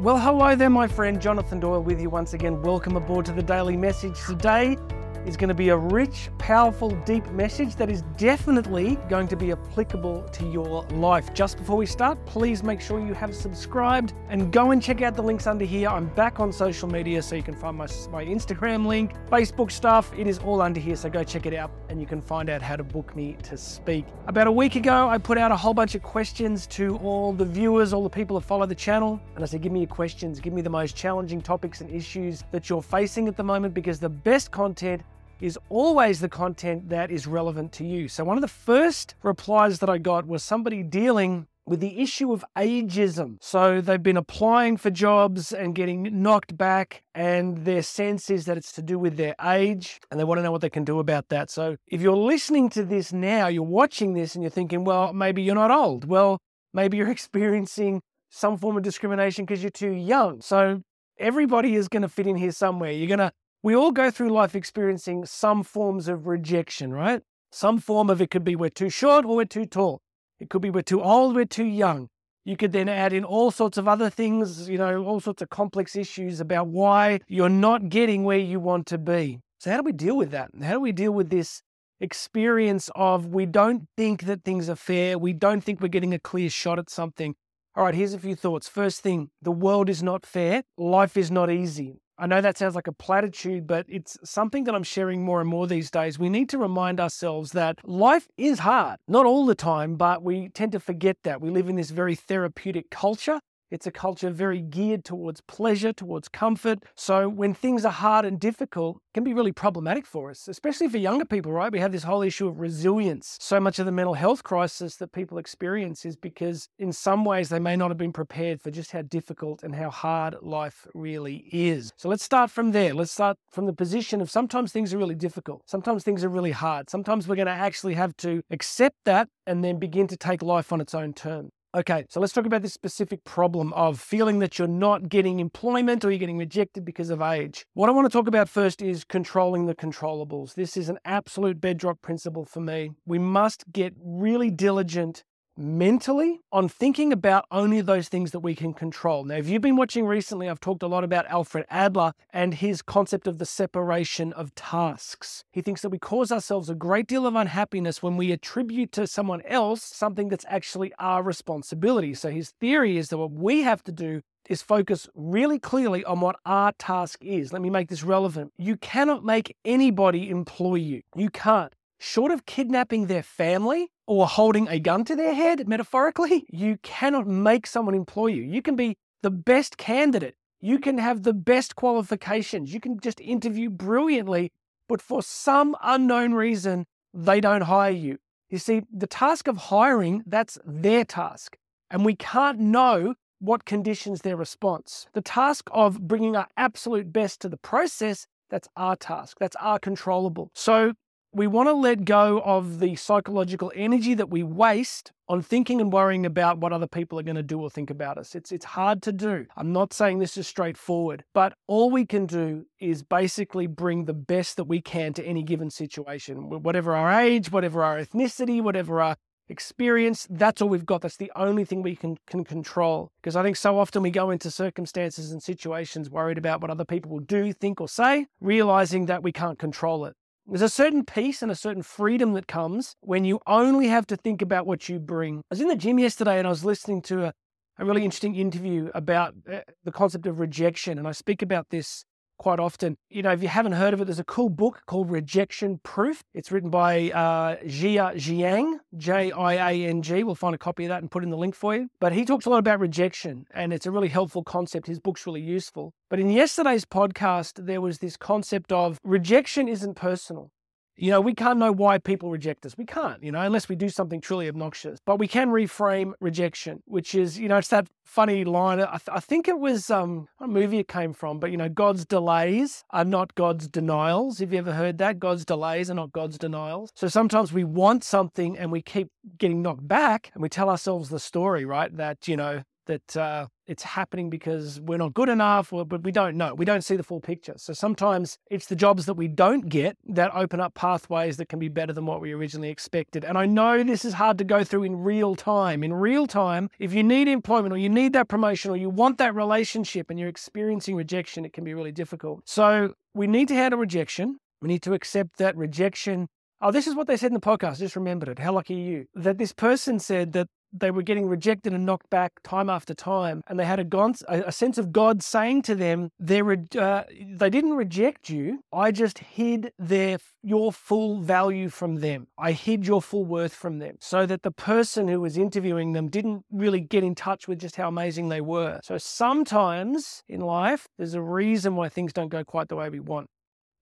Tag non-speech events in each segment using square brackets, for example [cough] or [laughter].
Well, hello there, my friend. Jonathan Doyle with you once again. Welcome aboard to the Daily Message. Today is going to be a rich, powerful, deep message that is definitely going to be applicable to your life. Just before we start, please make sure you have subscribed and go and check out the links under here. I'm back on social media, so you can find my, my Instagram link, Facebook stuff. It is all under here, so go check it out and you can find out how to book me to speak. About a week ago, I put out a whole bunch of questions to all the viewers, all the people that follow the channel. And I said, give me your questions, give me the most challenging topics and issues that you're facing at the moment because the best content is always the content that is relevant to you. So, one of the first replies that I got was somebody dealing with the issue of ageism. So, they've been applying for jobs and getting knocked back, and their sense is that it's to do with their age, and they want to know what they can do about that. So, if you're listening to this now, you're watching this, and you're thinking, well, maybe you're not old. Well, maybe you're [laughs] experiencing some form of discrimination because you're too young. So, everybody is going to fit in here somewhere. You're going to we all go through life experiencing some forms of rejection, right? Some form of it could be we're too short or we're too tall. It could be we're too old, we're too young. You could then add in all sorts of other things, you know, all sorts of complex issues about why you're not getting where you want to be. So, how do we deal with that? How do we deal with this experience of we don't think that things are fair? We don't think we're getting a clear shot at something. All right, here's a few thoughts. First thing, the world is not fair. Life is not easy. I know that sounds like a platitude, but it's something that I'm sharing more and more these days. We need to remind ourselves that life is hard, not all the time, but we tend to forget that. We live in this very therapeutic culture it's a culture very geared towards pleasure, towards comfort. So when things are hard and difficult, it can be really problematic for us, especially for younger people, right? We have this whole issue of resilience. So much of the mental health crisis that people experience is because in some ways they may not have been prepared for just how difficult and how hard life really is. So let's start from there. Let's start from the position of sometimes things are really difficult. Sometimes things are really hard. Sometimes we're going to actually have to accept that and then begin to take life on its own terms. Okay, so let's talk about this specific problem of feeling that you're not getting employment or you're getting rejected because of age. What I want to talk about first is controlling the controllables. This is an absolute bedrock principle for me. We must get really diligent mentally on thinking about only those things that we can control. Now, if you've been watching recently, I've talked a lot about Alfred Adler and his concept of the separation of tasks. He thinks that we cause ourselves a great deal of unhappiness when we attribute to someone else something that's actually our responsibility. So his theory is that what we have to do is focus really clearly on what our task is. Let me make this relevant. You cannot make anybody employ you. You can't short of kidnapping their family or holding a gun to their head, metaphorically, [laughs] you cannot make someone employ you. You can be the best candidate. You can have the best qualifications. You can just interview brilliantly, but for some unknown reason, they don't hire you. You see, the task of hiring, that's their task. And we can't know what conditions their response. The task of bringing our absolute best to the process, that's our task. That's our controllable. So we want to let go of the psychological energy that we waste on thinking and worrying about what other people are going to do or think about us. It's, it's hard to do. I'm not saying this is straightforward, but all we can do is basically bring the best that we can to any given situation, whatever our age, whatever our ethnicity, whatever our experience. That's all we've got. That's the only thing we can, can control. Because I think so often we go into circumstances and situations worried about what other people will do, think, or say, realizing that we can't control it. There's a certain peace and a certain freedom that comes when you only have to think about what you bring. I was in the gym yesterday and I was listening to a, a really interesting interview about uh, the concept of rejection. And I speak about this quite often. You know, if you haven't heard of it, there's a cool book called Rejection Proof. It's written by uh, Jia Jiang, J I A N G. We'll find a copy of that and put in the link for you. But he talks a lot about rejection, and it's a really helpful concept. His book's really useful. But in yesterday's podcast, there was this concept of rejection isn't personal. You know, we can't know why people reject us. We can't, you know, unless we do something truly obnoxious. But we can reframe rejection, which is, you know, it's that funny line. I, th- I think it was um, what movie it came from, but, you know, God's delays are not God's denials. Have you ever heard that? God's delays are not God's denials. So sometimes we want something and we keep getting knocked back and we tell ourselves the story, right? That, you know, that uh, it's happening because we're not good enough, or, but we don't know. We don't see the full picture. So sometimes it's the jobs that we don't get that open up pathways that can be better than what we originally expected. And I know this is hard to go through in real time. In real time, if you need employment or you need that promotion or you want that relationship and you're experiencing rejection, it can be really difficult. So we need to handle rejection. We need to accept that rejection Oh, this is what they said in the podcast. I just remembered it. How lucky are you? That this person said that they were getting rejected and knocked back time after time, and they had a, a sense of God saying to them, uh, "They didn't reject you. I just hid their your full value from them. I hid your full worth from them, so that the person who was interviewing them didn't really get in touch with just how amazing they were. So sometimes in life, there's a reason why things don't go quite the way we want.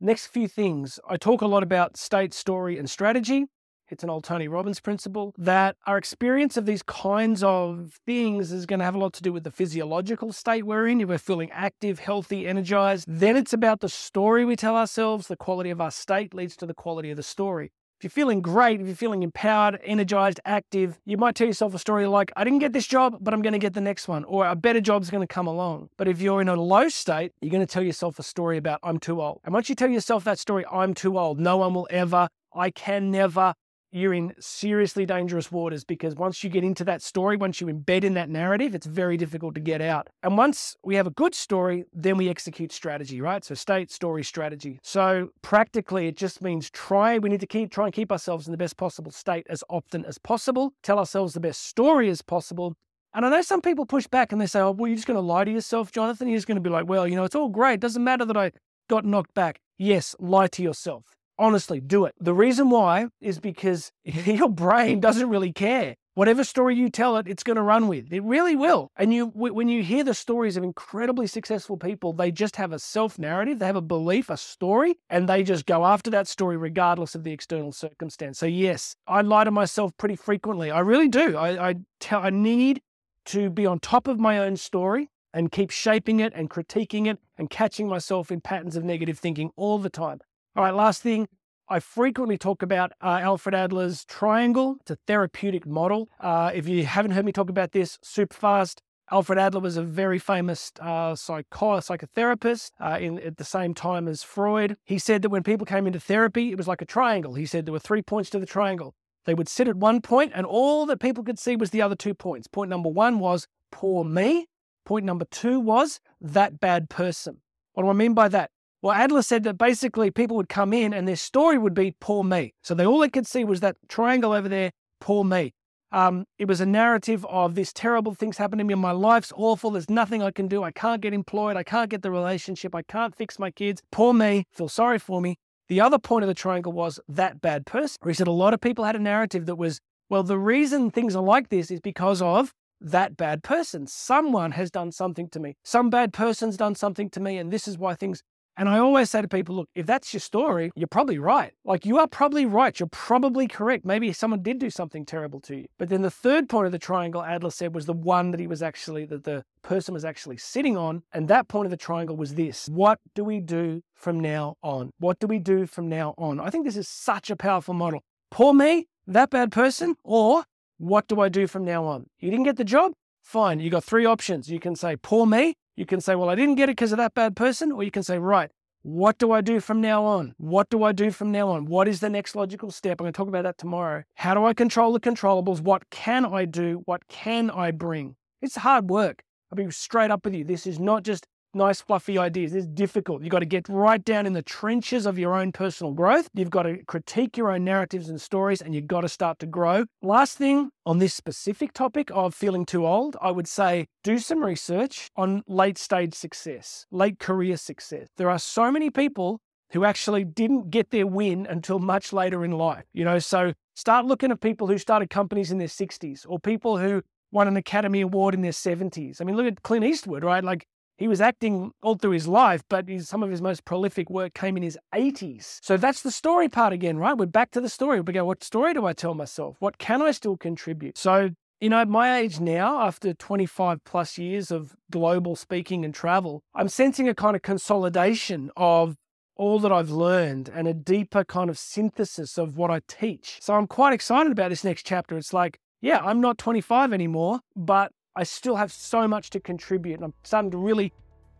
Next few things, I talk a lot about state, story, and strategy. It's an old Tony Robbins principle that our experience of these kinds of things is going to have a lot to do with the physiological state we're in. If we're feeling active, healthy, energized, then it's about the story we tell ourselves. The quality of our state leads to the quality of the story. If you're feeling great, if you're feeling empowered, energized, active, you might tell yourself a story like, I didn't get this job, but I'm going to get the next one, or a better job's going to come along. But if you're in a low state, you're going to tell yourself a story about, I'm too old. And once you tell yourself that story, I'm too old, no one will ever, I can never, you're in seriously dangerous waters because once you get into that story, once you embed in that narrative, it's very difficult to get out. And once we have a good story, then we execute strategy, right? So state, story, strategy. So practically, it just means try. We need to keep try and keep ourselves in the best possible state as often as possible. Tell ourselves the best story as possible. And I know some people push back and they say, "Oh, well, you're just going to lie to yourself, Jonathan." You're just going to be like, "Well, you know, it's all great. It doesn't matter that I got knocked back." Yes, lie to yourself Honestly, do it. The reason why is because [laughs] [laughs] your brain doesn't really care. Whatever story you tell it, it's going to run with. It really will. And you, when you hear the stories of incredibly successful people, they just have a self narrative, they have a belief, a story, and they just go after that story regardless of the external circumstance. So yes, I lie to myself pretty frequently. I really do. I, I tell, I need to be on top of my own story and keep shaping it and critiquing it and catching myself in patterns of negative thinking all the time. All right, last thing. I frequently talk about uh, Alfred Adler's triangle. It's a therapeutic model. Uh, if you haven't heard me talk about this super fast, Alfred Adler was a very famous uh, psycho- psychotherapist uh, in, at the same time as Freud. He said that when people came into therapy, it was like a triangle. He said there were three points to the triangle. They would sit at one point, and all that people could see was the other two points. Point number one was poor me. Point number two was that bad person. What do I mean by that? Well, Adler said that basically people would come in and their story would be poor me. So they all they could see was that triangle over there, poor me. Um, it was a narrative of this terrible things happening to me. My life's awful. There's nothing I can do. I can't get employed. I can't get the relationship. I can't fix my kids. Poor me. Feel sorry for me. The other point of the triangle was that bad person. He said a lot of people had a narrative that was, well, the reason things are like this is because of that bad person. Someone has done something to me. Some bad person's done something to me, and this is why things and I always say to people, look, if that's your story, you're probably right. Like you are probably right. You're probably correct. Maybe someone did do something terrible to you. But then the third point of the triangle, Adler said, was the one that he was actually, that the person was actually sitting on. And that point of the triangle was this What do we do from now on? What do we do from now on? I think this is such a powerful model. Poor me, that bad person, or what do I do from now on? You didn't get the job? Fine. You got three options. You can say, poor me, you can say, well, I didn't get it because of that bad person, or you can say, right, what do I do from now on? What do I do from now on? What is the next logical step? I'm going to talk about that tomorrow. How do I control the controllables? What can I do? What can I bring? It's hard work. I'll be straight up with you. This is not just nice, fluffy ideas. It's difficult. You've got to get right down in the trenches of your own personal growth. You've got to critique your own narratives and stories, and you've got to start to grow. Last thing on this specific topic of feeling too old, I would say do some research on late stage success, late career success. There are so many people who actually didn't get their win until much later in life. You know, so start looking at people who started companies in their 60s or people who won an Academy Award in their 70s. I mean, look at Clint Eastwood, right? Like he was acting all through his life, but his, some of his most prolific work came in his 80s. So that's the story part again, right? We're back to the story. We go, what story do I tell myself? What can I still contribute? So, you know, at my age now, after 25 plus years of global speaking and travel, I'm sensing a kind of consolidation of all that I've learned and a deeper kind of synthesis of what I teach. So I'm quite excited about this next chapter. It's like, yeah, I'm not 25 anymore, but I still have so much to contribute. And I'm starting to really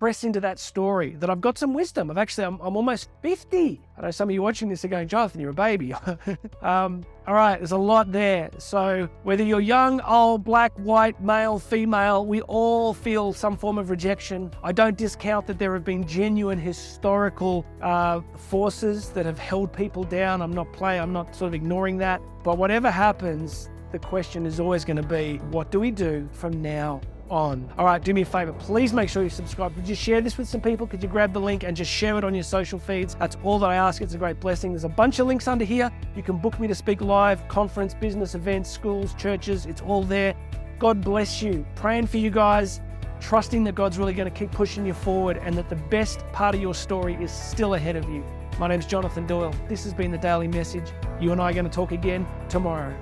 press into that story that I've got some wisdom. I've actually, I'm, I'm almost 50. I know some of you watching this are going, Jonathan, you're a baby. [laughs] um, all right, there's a lot there. So whether you're young, old, black, white, male, female, we all feel some form of rejection. I don't discount that there have been genuine historical uh, forces that have held people down. I'm not playing, I'm not sort of ignoring that. But whatever happens, the question is always going to be, what do we do from now on. All right, do me a favor. Please make sure you subscribe. Could you share this with some people? Could you grab the link and just share it on your social feeds? That's all that I ask. It's a great blessing. There's a bunch of links under here. You can book me to speak live, conference, business events, schools, churches. It's all there. God bless you. Praying for you guys, trusting that God's really going to keep pushing you forward and that the best part of your story is still ahead of you. My name's Jonathan Doyle. This has been the Daily Message. You and I are going to talk again tomorrow.